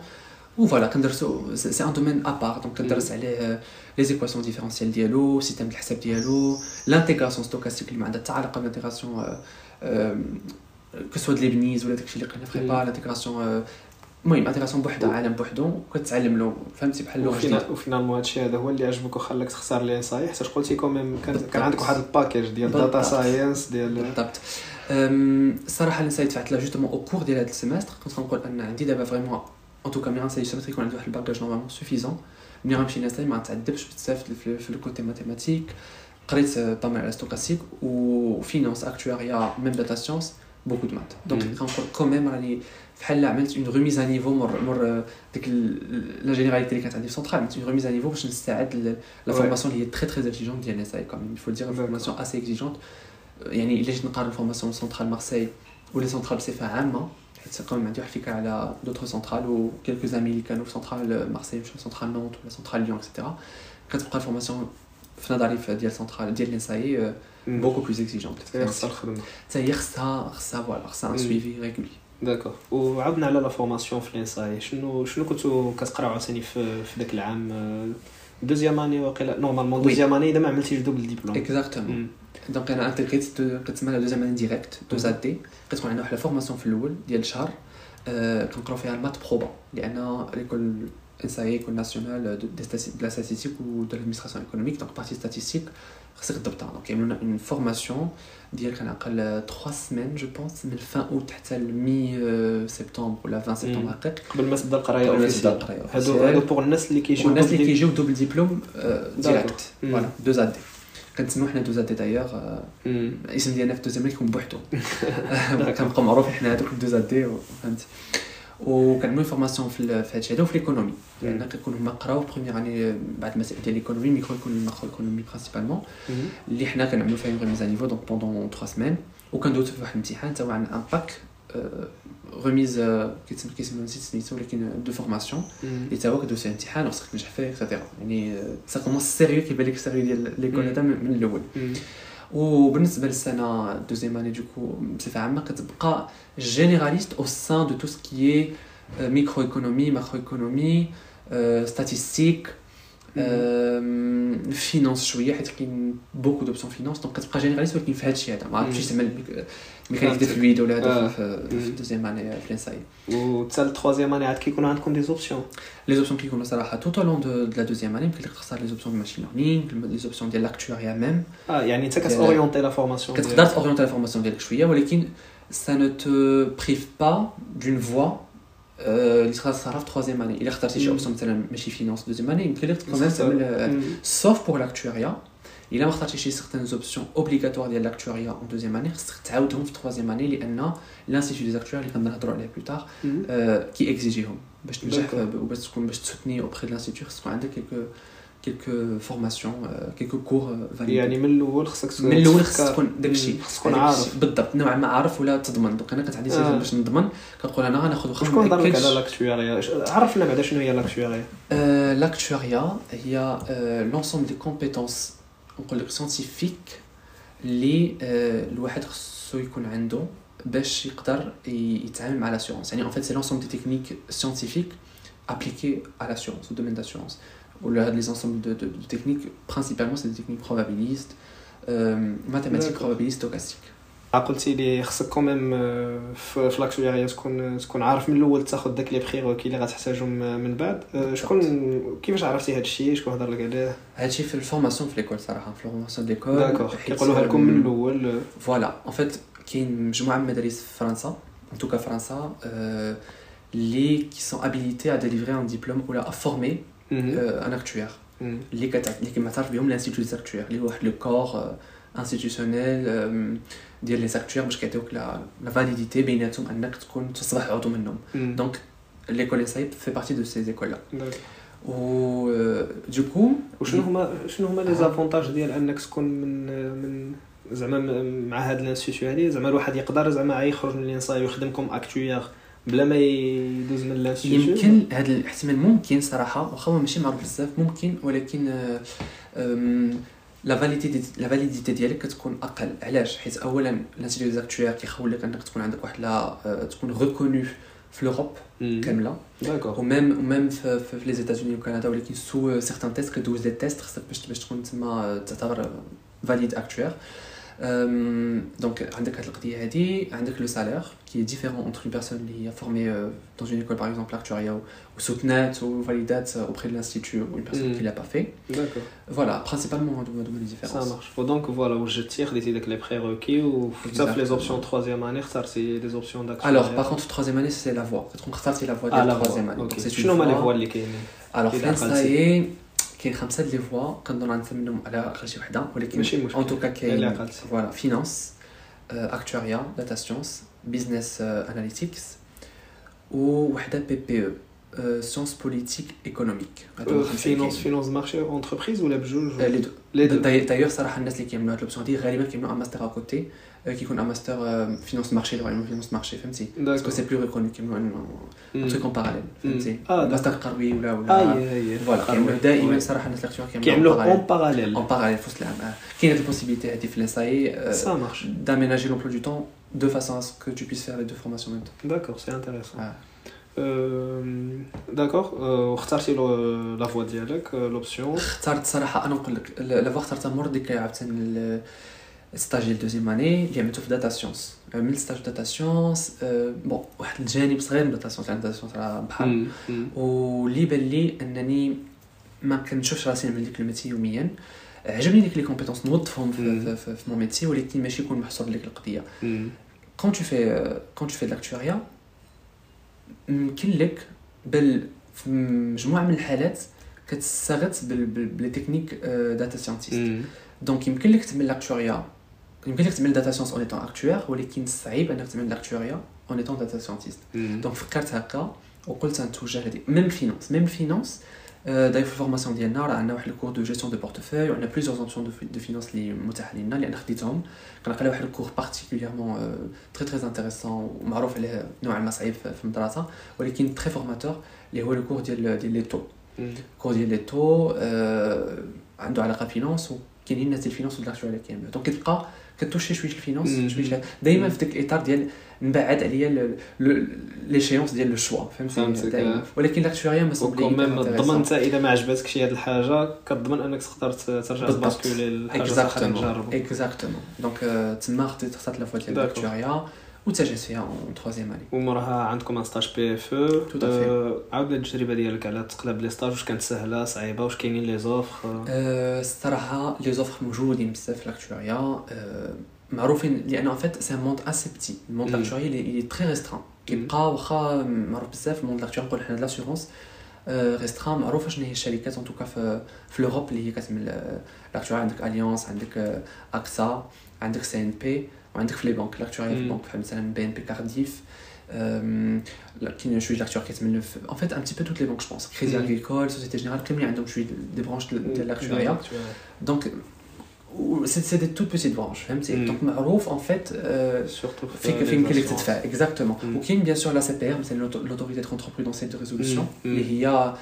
ou voilà كندرسو c'est c'est un domaine à part donc كندرس عليه euh, les équations différentielles ديالو système الحساب ديالو l'intégration stochastique اللي ما عندها حتى علاقه بالانتيغراسيون كسوا د المهم intégration بوحدها عالم بوحدو وكتعلم له فهمتي بحال لغة جديدة. و fina و finalement هادشي هذا هو اللي عجبك وخلاك تختار لي صحيح؟ حيت قلتي quand même كان كان عندك واحد ال bagage ديال data. science ديال بالضبط. الصراحة اللي نسيت فعلت لها justement au cours ديال هذا ال semestre كنت غنقول أن عندي دابا vraiment en tout cas ملي غنسالي ال semestre يكون عندي واحد ال bagage normalement suffisant ملي غنمشي نسالي ما نتعذبش بزاف في, ال côté mathématique قريت طامع على stochastique و finance actuariat même data science beaucoup de maths donc. كنقول quand même راني بحال عملت une remise à niveau مور مور ديك la généralité اللي كانت عندي في سونترال عملت une remise à niveau باش نستعد ل- لا Ouais. formation اللي هي très très exigeante ديال ENSAI quand même il faut dire D'accord. formation assez exigeante يعني إلا جيت نقارن formation Centrale Marseille ولا سونترال بصفه عامة حيت كمان عندي واحد الفكرة على d'autres Centrale et quelques amis اللي كانوا في Centrale Marseille مشاو Centrale Nantes ولا Centrale Lyon et cetera كتبقى ال formation في نظري في ديال سونترال ديال ال ENSAI beaucoup plus exigeante خصها الخدمه حتى هي خصها خصها voilà خصها un Mm. suivi régulier d'accord وعاودنا على la formation في ال ENSAI شنو شنو كنتو كتقراو عاوتاني في في داك العام؟ deuxième année واقيلا normalement. deuxième année إذا ما عملتيش double diplôme exactement donc أنا انتيغريت كتسمى deuxième année directe deux A D كتكون عندنا واحد ال formation في الأول ديال الشهر آه، كنقراو فيها ال maths probas لأن l'école ENSAI école nationale de la statistique et de l'administration économique donc partie statistique خصك تضبطها donc يعملوا لنا une formation ديال كنعقل 3 semaines je pense من fin août حتى mi septembre ولا 20 سبتمبر مم. هكاك قبل ما تبدا القرايه قبل ما تبدا officielle القرايه هادو officielle. هادو pour الناس اللي كيجيو والناس اللي double كيجيو double diplôme direct مم. voilà deux A D كنسميو حنا deux A D d'ailleurs مم. الاسم ديالنا في deuxième كيكون بوحدو كنبقاو معروفين حنا هذوك deux A D فهمتي وكنعملوا formation في هادشي هذا وفي l'économie لأن كيكون هما قراو première année بعد المسائل ديال l'économie micro économie macro économie principalement. اللي حنا كنعملوا فيها une remise niveau donc pendant 3 semaines وكندوزو في واحد الامتحان تا هو عندنا un pack remise كيتسمى كيسمى نسيت سميتو ولكن de formation. اللي تا هو كدوز فيه امتحان وخصك تنجح فيه et cetera يعني ça commence sérieux كيبان لك sérieux ديال l'école هذا من الأول. وبالنسبة للسنة deuxième année du coup بصفة عامة كتبقى généraliste au sens de tout ce qui est micro économie macro économie statistique finance شوية حيت كاين beaucoup d'options finance donc كتبقى généraliste ولكن في هادشي هذا ما عرفتش مم. يسمى mécanique des fluides ولا آه. هذا في في مم. ال deuxième année في ال ENSAI وحتى ال troisième année عاد كيكونوا عندكم des options les options كيكونوا صراحة tout le long de la deuxième année يمكن لك تختار les options de machine learning les options ديال l'actuariat même آه يعني انت ديال- كتورينتي la formation كتقدر تورينتي la formation ديالك شوية ولكن ça ne te prive pas d'une voie آه، اللي تقدر تختارها في troisième année الا اخترتي شي مم. option مثلا ماشي finance deuxième année يمكن لك تقدر كمان تعمل sauf pour l'actuariat الا ما اخترتي شي certaines options obligatoires ديال l'actuariat en deuxième année خصك تعاودهم في troisième année لأن l'institut des actuaires اللي كنهضروا عليه plus tard كي اكزيجيهم باش تنجح وباش تكون باش تسوتني auprès de l'institut خصك تكون عندك quelques quelques formations quelques cours يعني من الأول خصك من الأول خصك تكون داكشي. خصك تكون عارف. بالضبط. نوعا ما عارف ولا تضمن. donc أنا كنت عندي آه. باش نضمن. كنقول أنا غناخذ واخا شكون هضر لك على l'actuariat عرفنا بعدا شنو هي l'actuariat l'actuariat هي l'ensemble des compétences نقول لك سيانتيفيك اللي الواحد خصو يكون عنده باش يقدر يتعامل مع لاسيورونس يعني en fait c'est l'ensemble des techniques scientifiques appliquées à l'assurance au domaine d'assurance ou les ensembles de, de, de, techniques principalement c'est des techniques probabilistes euh, mathématiques probabilistes stochastiques قلتي لي خصك quand même في l'actuariat تكون تكون عارف من الأول تاخذ داك les prérequis اللي غتحتاجهم من بعد. شكون كيفاش عرفتي هذا الشيء؟ شكون هضر لك عليه؟ هذا الشيء في ال formation في l'école صراحة في ال formation d'école d'accord كيقولوها لكم من الأول. voilà en fait كاين مجموعة من المدارس في فرنسا tout cas فرنسا اللي qui sont habilités à délivrer un diplôme ou à former un actuaire اللي اللي كما تعرف بهم l'Institut des actuaires اللي هو واحد le corps institutionnel ديال les actuaires باش كيعطيوك la validité بيناتهم أنك تكون تصبح عضو منهم. donc l'école سايب fait partie de ces écoles و du coup وشنو هما شنو هما les avantages ديال أنك تكون من من زعما مع هاد ال institut هادي؟ زعما الواحد يقدر زعما يخرج من ال ENSAE ويخدم comme actuaire بلا ما يدوز من ال institut. يمكن هذا الاحتمال ممكن صراحة واخا ماشي معروف بزاف ممكن ولكن la validité la validité ديالك كتكون أقل. علاش؟ حيت اولا l'Institut des actuaires كيخول لك أنك تكون عندك واحد لا تكون reconnu في l'Europe كاملة. d'accord و même و même في, في les États-Unis وكندا ولكن sous certains tests كدوز des tests خصك باش باش تكون تما تعتبر فاليد اكتوير donc, avec le salaire qui est différent entre une personne qui est formée dans une école, par exemple, actuaria ou soutenait ou validée auprès de l'institut ou une personne qui ne l'a pas fait. D'accord. Voilà, principalement deux de différences. Ça marche. Donc, voilà, où je tire des les prérequis ou sauf les options troisième année, ça c'est des options d'actuariat. Alors, par contre, troisième année, c'est la voie. Ça, c'est la voie de la troisième année. C'est une voie. Alors, ça est. كاين خمسة les voies كنظن غنسى منهم على أقل شي وحدة ولكن ماشي مشكل. en tout cas كاين voilà finance actuariat data science business analytics وحدة بي بي أو sciences politiques économiques finance finance marché entreprise ولا بجوج؟ لي دو دايوغ صراحة الناس اللي كيعملوا هاد l'option دي غالبا كيعملوا un master à côté كيكون un master finance marché اللي يعملوا finance marché فهمتي parce que c'est plus reconnu كيعملوا un truc en parallèle فهمتي master Karoui ولا ولا voilà كيعملوا دائما صراحة الناس اللي كيعملوا en parallèle en parallèle في وسط العام كاين هاد ال possibilité هادي في l'ENSAE ça marche d'aménager l'emploi du temps de façon à ce que tu puisses faire les deux formations en même temps. D'accord, c'est intéressant. d'accord واختارتي la voie ديالك l'option اخترت صراحة أنا نقول لك la voie اخترتها مور ديك عاوتاني ال stage ديال deuxième année اللي عملته في data science mon stage data science bon واحد الجانب صغير من data science لأن data science راه بحال واللي بان لي أنني ما كنشوفش راسي نعمل ديك ال métier يوميا. عجبني ديك les compétences نوظفهم في, في, في mon métier ولكن ماشي يكون محصور لك القضية. quand tu fais quand tu fais l'actuariat يمكن لك بل في مجموعة من الحالات كتستغث ب les techniques data scientist donc يمكن لك تعمل l'actuariat يمكن لك تعمل data science en étant actuaire ولكن صعيب انك تعمل l'actuariat en étant data scientist donc فكرت هكا وقلت نتوجه لهادي même ال finance même ال finance داير في ال formation ديالنا راه عندنا واحد ال cours de gestion de portefeuille وعندنا plusieurs options de finance اللي متاحه لينا لأن خديتهم كنلقى واحد ال cours particulièrement très très intéressant ومعروف عليه نوعا ما صعيب في المدرسة ولكن très formateur اللي هو ال cours ديال ديال les taux ال cours ديال les taux عنده علاقه فينانس وكاينين الناس ديال الفينانس والاكتواليتي كامله دونك كتلقى كتوشي شوية الفينانس شوية دائما في داك الاطار ديال نبعد عليا ليشيونس ديال لو شوا فهمتي ولكن لاكتواريا ما سوبلي ميم تضمن انت إذا ما عجبتكش هذه الحاجة كتضمن أنك تقدر ترجع تباسكولي الحاجة اكزاكتومون اكزاكتومون دونك تما خديت اخترت لا فوا ديال لاكتواريا وتسجلت فيها اون تخوازيام اني وموراها عندكم ان ستاج بي اف أو عاود التجربه ديالك على تقلب les stages واش كانت سهلة صعيبة واش كاينين les offres الصراحه les offres موجودين بزاف في l'actuariat معروفين لأن en fait ce monde assez petit ال monde l'actuariat اللي très restreint كيبقى واخا معروف بزاف. ال monde l'actuariat نقول حنا l'assurance restreint معروفه شنو هي الشركات en tout cas في في l'Europe اللي هي كتعمل l'actuariat. عندك Allianz عندك AXA عندك CNP وعندك في les banques l'actuariat في البنك بحال مثلا BNP Cardif كاين شوية l'actuariat كيتعمل en fait un petit peu toutes les banques je pense Crédit Agricole Société Générale كاملين عندهم شوية des branches ديال l'actuariat donc c'est des toutes petites branches فهمتي donc معروف en fait surtout فين فين يمكن لك تدفع exactement وكاين bien sûr l'ACPR مثلا l'Autorité de contrôle prudentiel et de résolution اللي هي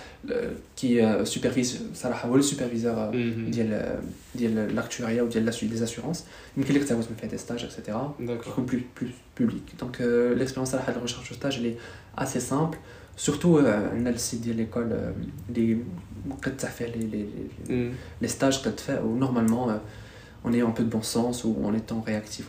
كي superviser صراحة هو ال superviseur ديال ديال l'actuariat وديال la suite des assurances يمكن لك تعاود من فيها des stages et cetera يكون plus plus publiques donc l'expérience صراحة de recherche stage اللي assez simple surtout عندنا ال site ديال l'école اللي مقطع فيه les les les stages قد فيه و normalement en ayant un peu de bon sens ou en étant réactif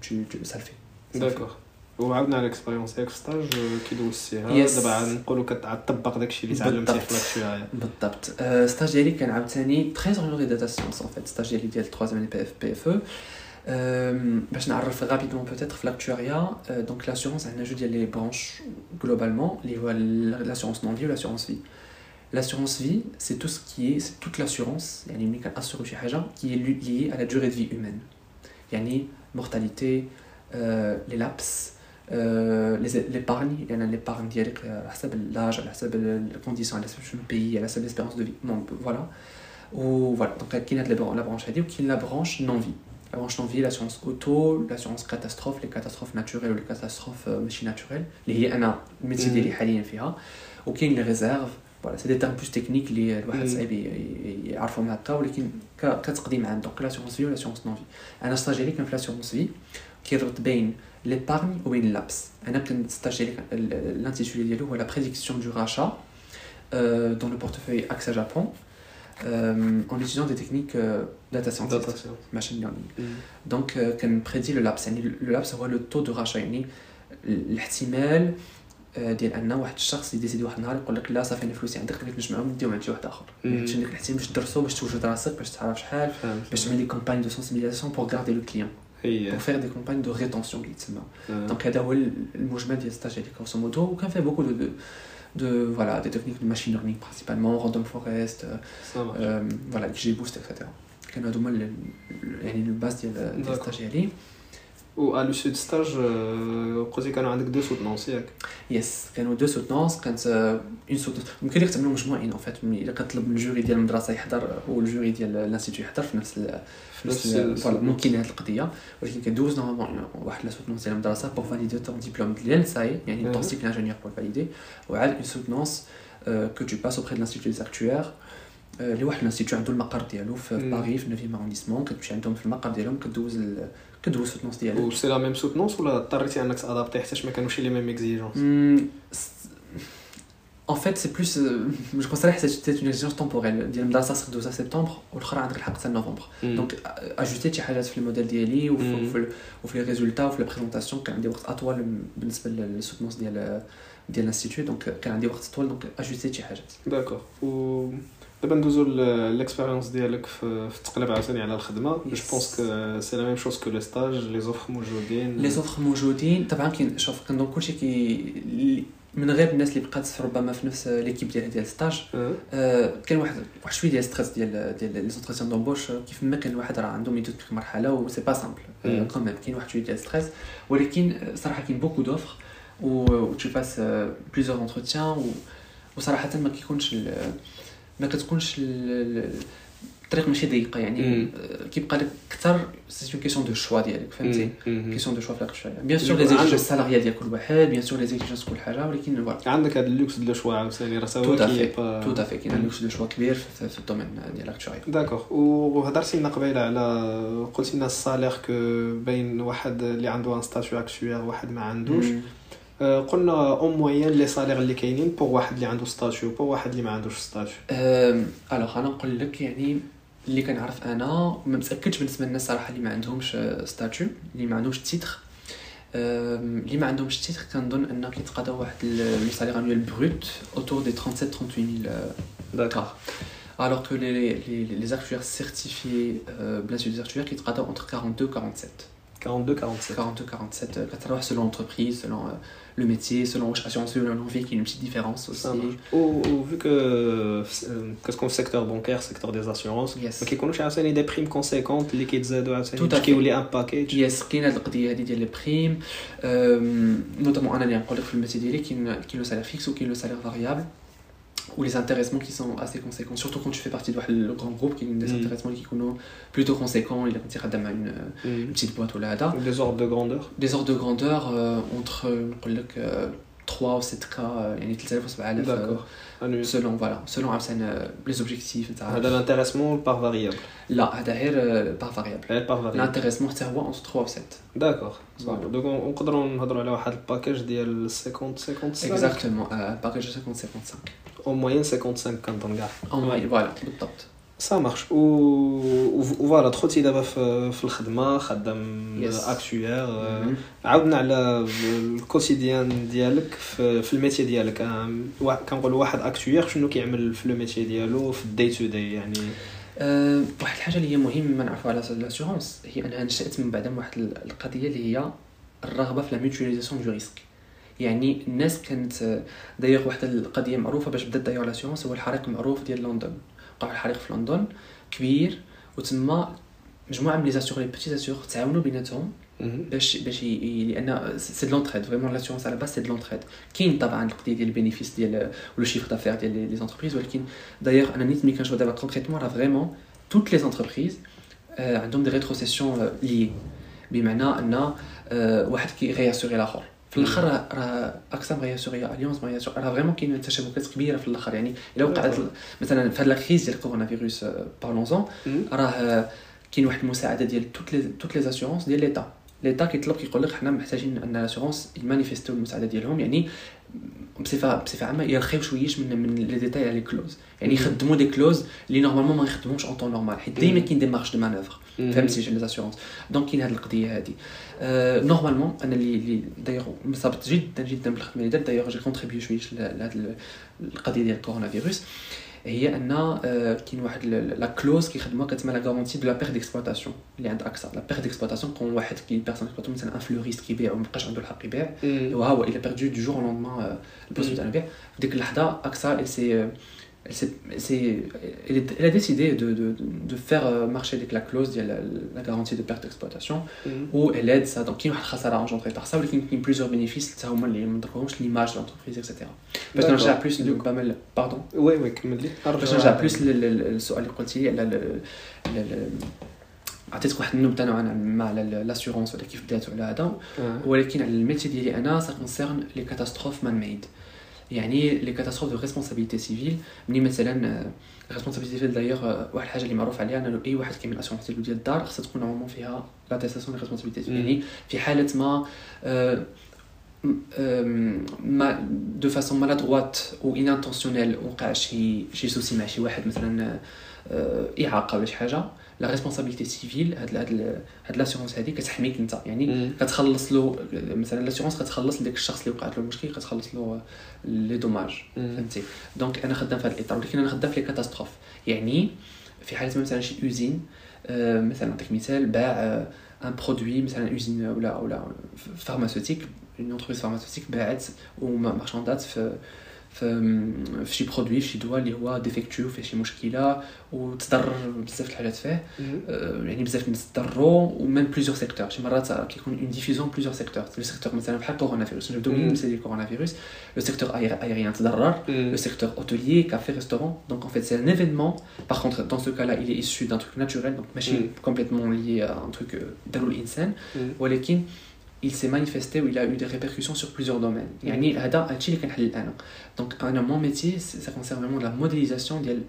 tu, tu, ça le fait. D'accord. وعاودنا على ال expérience ياك في stage كي دوزتيها Yes. دابا نقولوا كتطبق داكشي اللي تعلمتيه في l'actuariat بالضبط stage ديالي كان عاوتاني très orienté data science en fait stage ديالي ديال 3 année PF PFE باش نعرف rapidement peut-être في l'actuariat donc l'assurance عندنا جوج ديال les branches globalement اللي هو l'assurance non vie و l'assurance vie L'assurance vie, c'est tout ce qui est, c'est toute l'assurance, يعني ملي كنأسرو شي حاجة qui est liée à la durée de vie humaine. يعني mortalité, euh, les lapses, euh, les- l'épargne, يعني l'épargne ديالك على حسب ال l'âge على حسب ال conditions على حسب شنو ال pays على حسب l'espérance de vie. Bon, voilà. و voilà. Donc كاين هاد la branche هادي وكاين la branche non vie. La branche non vie, l'assurance auto, l'assurance catastrophe, les catastrophes naturelles ou les catastrophes euh, ماشي naturelles اللي هي أنا ال métier مم. ديالي حاليا فيها وكاين les réserves voilà c'est des termes plus techniques اللي الواحد مم. صعيب ي- ي- يعرفهم هكا ولكن ك- كتقديم عام donc l'assurance vie و l'assurance non vie أنا stage ديالي كان في l'assurance vie كيربط بين l'épargne وبين ال lapse أنا كان stage ديالي كان- ال- l'intitulé ديالو هو la prédiction de rachat dans le portefeuille AXA Japon euh, en utilisant des techniques euh, data scientist, data science machine learning. donc آه، كن prédire le lapse يعني le lapse هو le taux de rachat يعني الاحتمال آه، ديال ان واحد الشخص ي décider واحد النهار يقول لك لا صافي أنا فلوسي عندك بغيت نجمعهم نديهم عند شي واحد اخر مم. يعني عندك الاحتمال باش تدرسو باش توجد راسك باش تعرف شحال فهمت باش تعمل des campagnes de sensibilisation pour garder le client هي pour faire des campagnes de rétention اللي تسمى آه. donc هذا هو المجمل ديال ال stage ديالي grosso modo وكان فيه beaucoup de de voilà des techniques de machine learning principalement random forest euh, صافي euh, voilà XGBoost etc كانوا هذوما ال- ال- يعني الباز ديال ديال D'accord. الستاج ديالي و على le sujet de stage قلتي كانوا عندك deux soutenances ياك yes كانوا deux soutenances كانت une soutenance يمكن لك تعملوا مجموعين en fait الا كطلب من ال jury ديال المدرسة يحضر وال jury ديال ال institut يحضر في نفس نفس ممكن هذه القضية ولكن كدوز normalement واحد la soutenance ديال المدرسة pour valider ton diplôme ديال ساي يعني cycle ingénieur pour valider وعاد une soutenance que tu passes auprès de l'institut des actuaires اللي واحد ال institut عنده المقر ديالو في Mhm. باري في 9 arrondissement كتمشي عندهم في المقر ديالهم كدوز كدوز ال soutenance ديالك و c'est la même soutenance ولا اضطريتي انك ت adapter حيت ما كانوش les mêmes exigences Hmm, c- En fait, c'est plus. euh, je considère que c'est une exigence temporelle. ديال المدرسة خصك دوزها سبتمبر والاخرى عندك الحق حتى نوفمبر donc ajusté ت شي حاجات في الموديل ديالي وفي, مم. وفي, وفي les résultats وفي les présentations كان عندي وقت اطول بالنسبة لل soutenance ديال ديال ال institut donc كان عندي وقت طويل donc ajusté ت شي حاجات d'accord و دابا ندوزو l'expérience ديالك في التقلب عاوتاني على الخدمة. je. pense que c'est la même chose que les stages les offres موجودين. les offres موجودين. طبعا كاين شوف كنظن كلشي كي من غير الناس اللي بقات ربما في نفس l'équipe ديال ديال ال stage آه. آه، كان واحد واحد شوية ديال stress ديال ديال les entretiens d'embauche كيف ما كان الواحد راه عندهم يدوز في مرحله و c'est pas simple مم. كوميم كاين واحد شوية ديال stress ولكن آه، صراحة كاين beaucoup d'offres و tu passes plusieurs entretiens وصراحه ما كيكونش ما كتكونش ال- ال- الطريق ماشي ضيقه يعني مم. آه، كيبقى لك أكثر c'est une question de choix ديالك فهمتي؟ مم. question de choix في الآخر bien sûr les exigences salariales ديال كل واحد bien sûr les exigences كل حاجة ولكن voilà عندك هذا اللوكس ديال ال choix عاوتاني راه Tout سوا à كي à fait. كاين luxe de choix كبير في, ال domaine ديال ال actuariat d'accord وهضرتي لنا قبيلة على قلتي لنا ال salaire que بين واحد اللي عنده un statut actuaire وواحد ما عندوش. آه، قلنا en moyenne les salaires اللي كاينين pour واحد اللي عنده statut pour واحد اللي ما عندوش statut. alors أنا نقول لك يعني اللي كنعرف أنا ما متأكدش بالنسبة للناس صراحة اللي ما عندهمش statut اللي ما عندهمش titre اللي ما عندهمش titre كنظن أن كيتقاضاو واحد le salaire annuel brut autour des 37 38000 d'accord alors que les, les, les actuaires certifiés, euh, bien sûr, les actuaires qui travaillent entre 42 et 47. 42 47 42 47 كتروح selon l'entreprise selon euh, le métier selon واش assurance ولا non vie qui a une petite différence Ça aussi marche. Ou, ou vu que euh, qu'est-ce qu'on secteur bancaire, secteur des assurances, Yes. ما كيكونوش عاوتاني des primes conséquentes اللي كيتزادوا عاوتاني Tout à باش fait. كيولي ان باكيج يس كاين هاد القضية هادي ديال لي بريم نوتامون أنا اللي نقول لك في الميتي ديالي كاين كاين لو سالير فيكس وكاين لو سالير فاريابل ou les intéressements qui sont assez conséquents surtout quand tu fais partie de le grand groupe qui ont des Mm. intéressements qui sont plutôt conséquents il a خدام مع une, une petite boîte ولا هذا des ordres de grandeur. des ordres de grandeur euh, entre نقول لك euh, 3 و 6 k euh, يعني 3000 و 7000 euh, D'accord. Annuel. selon voilà selon عاوتاني les objectifs نتاع هذا l'intéressement par variable. لا هذا غير par variable غير par variable. l'intéressement حتى هو entre 3 و 7 D'accord. Voilà. Donc on- نقدروا نهضروا على واحد الباكيج ديال 50 55 Exactement, euh, package 50-55. En moyenne 55 كنظن كاع. En moyenne, voilà, بالضبط. ça marche و voilà دخلتي دابا في الخدمه خدام. actuaire. عاودنا على ال quotidien ديالك في, في ال métier ديالك كنقول واحد actuaire شنو كيعمل في ال métier ديالو في ال day to day يعني أه، واحد الحاجة اللي هي مهمه نعرفوا على l'assurance هي انها نشات من بعد من واحد ال- القضية اللي هي الرغبه في la mutualisation de risques يعني الناس كانت دايوغ واحد القضية معروفة باش بدات d'ailleurs l'assurance هو الحريق المعروف ديال لندن. وقع الحريق في لندن كبير وتما مجموعة من les assureurs les petits assureurs تعاونوا بيناتهم باش باش لأن c'est de l'entraide vraiment l'assurance على base c'est de l'entraide كاين طبعا القضية ديال ال bénéfice ديال le chiffre d'affaires ديال les entreprises ولكن دايوغ أنا نيت ملي كنشوف دابا concrètement راه vraiment toutes les entreprises عندهم des rétrocessions les بمعنى أن آه، واحد كي غياسوري الآخر. في الآخر راه- راه اكسام غياسوري اليونس ما غياسوري راه فريمون كاين تشابكات كبيرة في الآخر. يعني إلا وقعت مثلا في هاد لا كريز ديال كورونا فيروس بارلونزون راه آه، كاين واحد المساعدة ديال توت لي توت لي زاسيورونس ديال ليتا ليتا كيطلب كيقول لك حنا محتاجين أن لاسيورونس يمانيفيستيو المساعدة ديالهم يعني بصفه بصفة عامة يرخيو شويش من من لي ديتاي على لي كلوز يعني. يخدموا دي كلوز اللي نورمالمون ما يخدموش اون طون نورمال حيت ديما كاين دي مارش دو مانوفر فهمتي لي زاسيورونس دونك كاين هذه القضية هذه نورمالمون أنا اللي اللي دايوغ مرتبط جدا جدا بالخدمة اللي درت دايوغ جي كونتريبيو شويش لهذه القضية ديال الكورونا فيروس هي أن آه، كاين واحد لا كلوز كيخدموها كتسمى لا غارونتي دو لا بير ديكسبلوطاسيون اللي عند أكثر لا بير ديكسبلوطاسيون كون واحد كي بيرسون اكسبلوطون مثلا ان فلوريست كيبيع ومبقاش عنده الحق يبيع. وها هو au lendemain euh, le poste Mm. تاع البيع ديك اللحظة اكسا euh, elle s'est c'est elle, est- elle a décidé de de de faire euh, marcher avec la clause ديال la garantie de perte d'exploitation où elle aide ça donc كاين واحد الخساره engendrée par ça ولكن كاين plusieurs bénéfices حتى هما اللي ما ذكروهمش l'image de l'entreprise etc باش D'accord. نرجع plus Donc- pas mal pardon. oui oui كمل لي باش نرجع plus لل- لل- للسؤال اللي قلتي على ال- ال- ال- عطيتك واحد النبذه نوعا ما على l'assurance ولا كيف بدات ولا هذا ولكن على ال métier ديالي أنا ça concerne les catastrophes man-made يعني les catastrophes de responsabilité civile ملي مثلا responsabilité civile d'ailleurs واحد الحاجة اللي معروف عليها إنه اي واحد كيعمل assurance ديالو ديال الدار خصها تكون normalement فيها l'attestation de responsabilité civile. يعني في حالة ما آه، ما de façon maladroite أو inintentionnelle وقع شي شي souci مع شي واحد مثلا آه، إعاقة ولا شي حاجة la responsabilité civile هاد هاد هاد l'assurance هادي كتحميك انت. يعني كتخلص له مثلا l'assurance كتخلص لديك الشخص اللي وقعت له المشكل كتخلص له les dommages فهمتي؟ donc أنا خدام في هذا الإطار ولكن أنا خدام في les catastrophes. يعني في حالة مثلا شي usine آه، مثلا نعطيك مثال باع un produit مثلا usine ولا ولا pharmaceutique une entreprise pharmaceutique باعت و marchandises في في في شي produit في شي دواء اللي هو défectueux فيه شي مشكله وتضرر بزاف د الحالات فيه آه، يعني بزاف الناس تضروا و même plusieurs secteurs شي مرات كيكون une division plusieurs secteurs le secteur مثلا بحال كورونا فيروس نبداو من مم. المثال ديال كورونا فيروس لو سيكتور ايريان تضرر le secteur hôtelier, café, restaurant. Donc en fait, c'est un événement. Par contre, dans ce cas-là, il est issu d'un truc naturel, donc machine Mm. complètement lié à un truc d'Alul Insan. ولكن il s'est manifesté ou il a eu des répercussions sur plusieurs domaines. يعني هذا هادشي اللي كنحل انا. Donc انا mon métier, c'est- ça concerne vraiment la modélisation ديال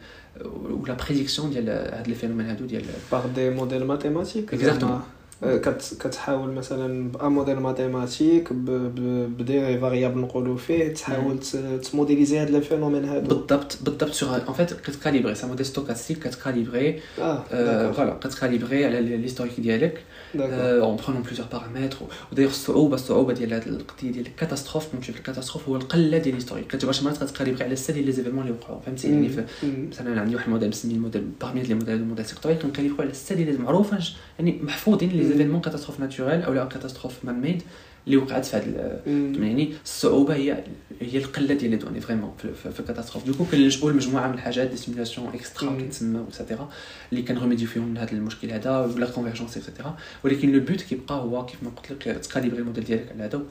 ou la prédiction ديال هاد les phénomènes هادو ديال باغ دي موديل ماتيماتيك Exactement. كت كتحاول مثلا بان موديل ماتيماتيك بدي فاريابل نقولوا فيه تحاول ت modéliser هاد les phénomènes هادو. بالضبط بالضبط sur en fait كت calibrer ça modèle stochastique كت calibrer. voilà كت calibrer على l'historique ديالك en prenant plusieurs paramètres. ودايوغ الصعوبة الصعوبة ديال هذه القضية ديال ال catastrophe كنمشي في ال catastrophe هو القلة ديال ال historique كتبقى مرات كت calibrer على ال ça ديال les événements اللي وقعوا فهمتي يعني مثلا عندي واحد الموديل مسمي الموديل باغمي لي موديل الموديل سيكتوري كنكاليبرو على السا ديال معروفه يعني محفوظين les événements catastrophes naturelles أو catastrophes man-made اللي وقعت في هذا يعني الصعوبة هي هي القلة ديال les données vraiment في, في ال catastrophe. du coup كنلجؤوا لمجموعه من الحاجات des simulations extra كيتسمى et cetera اللي كن remédier فيهم من هذا المشكل هذا ولا convergence et cetera ولكن le but كيبقى هو كيف ما قلت لك ت calibrer ال modèle ديالك على هذا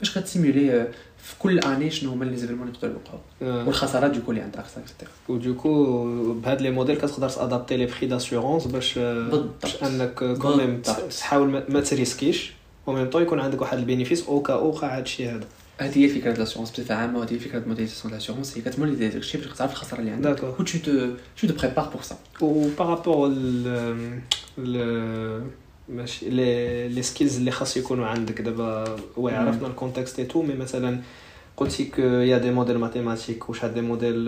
باش كت simuler في كل année شنو هما les événements اللي يقدروا يوقعوا والخسارات du coup اللي عندك et cetera و du coup بهاد les modèles كتقدر ت adapter les prix d'assurance باش باش أنك quand même تحاول ما ت risquer ش و même temps يكون عندك واحد ال bénéfice au cas وقع هذا الشيء هذا هذه هي فكره l'assurance بصفه عامه وهذه هي فكره modélisation l'assurance هي كت modéliser داك الشيء باش تعرف الخساره اللي عندك d'accord و te tu te prépares pour ça? و بارابور ل ماشي لي لي سكيلز اللي خاص يكونوا عندك دابا oui عرفنا ال contexte et tout mais مثلا قلتي qu'il y a des modèles mathématiques واش هاد des modèles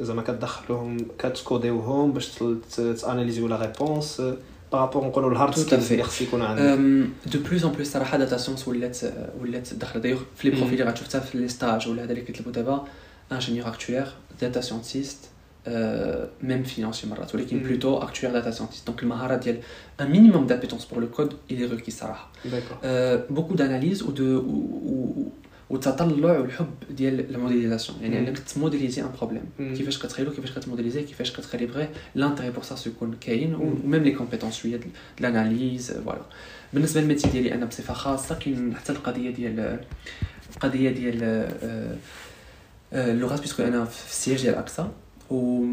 زعما كتدخلوهم كت coder وهم باش ت analyser و la réponse par rapport نقولوا ال hard skills اللي خص يكون عندك de plus en plus صراحة data science ولات ولات داخله دايوغ في les profils اللي غتشوف في les stages ولا هذا اللي كيطلبوا دابا ingénieur actuaire data scientist même financier مرات ولكن plutôt actuaire data scientist donc المهاره ديال un minimum d'appétence pour le code il est requis صراحة beaucoup d'analyse و de والتطلع والحب ديال ال modélisation. يعني إنك ت modéliser un problème. كيفاش كتخيلو كيفاش كت modéliser كيفاش كت calibrer l'entrée pour ça يكون كاين و même les compétences شوية ال analyse voilà بالنسبة لل métier ديالي أنا بصفة خاصة كاين حتى القضية ديال القضية ديال اللغات puisque أنا في ال siège ديال اكسا و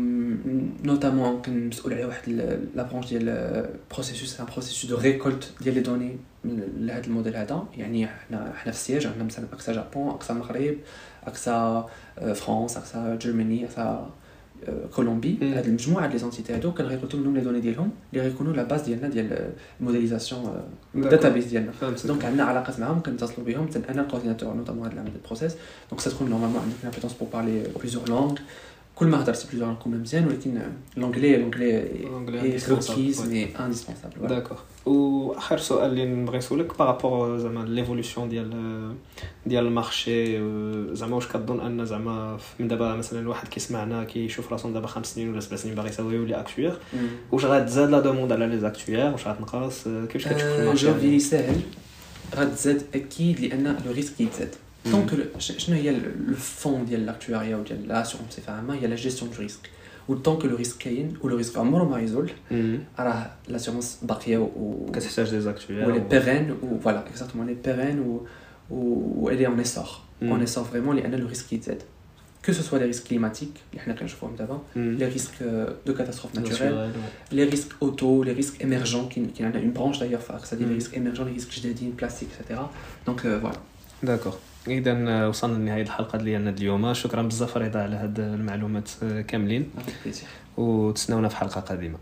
notamment كنمسؤول على واحد la branche ديال processus un processus de récolte ديال les données لهذا الموديل هذا يعني حنا حنا في ال siège عندنا مثلا اكسا جابون اكسا المغرب اكسا فرانس اكسا Germany اكسا Colombie هاد المجموعه ديال les entités هادو كن récolter و منهم les données ديالهم اللي غيكونوا la base ديالنا ديال ال modélisation ال database ديالنا donc عندنا علاقات معاهم كنتصلوا بهم أنا ال coordinateur notamment هاد العمل process donc ستكون normalement عندك une appétence pour parler plusieurs langues. كل ما هضرت plusieurs نكون مزيان ولكن l'anglais l'anglais requis mais indispensable d'accord واخر سؤال اللي نبغي نسولك par rapport زعما l'évolution ديال ديال ال marché زعما واش كظن أن زعما من دابا مثلا الواحد كيسمعنا كيشوف راسو دابا خمس سنين ولا سبع سنين باغي يسوي يولي actuaire واش غتزاد لا دوموند على les actuaires واش غتنقص كيفاش كتشوف ال marché؟ جوابي ساهل غتزاد أكيد لأن le risque يتزاد. donc شنو هي le fond ديال l'actuariat وديال l'assurance بصفه عامه هي la gestion de risque و que le risque كاين و le risque عمره ما يزول راه l'assurance باقيه و كتحتاج des actuaires و لي بيرين و voilà exactement لي بيرين و و الي on assure on assure vraiment لأن le risque يتزاد que ce soit les risques climatiques اللي حنا كنشوفوهم دابا les risques de catastrophes naturelles les risques auto les risques émergents qui qui en a une branche d'ailleurs c'est-à-dire les risques émergents les risques جدادين plastique etc donc voilà. D'accord. إذا وصلنا لنهاية الحلقة ديالنا اليوم. شكرا بزاف رضا على هاد المعلومات كاملين. وتسناونا في حلقة قادمة.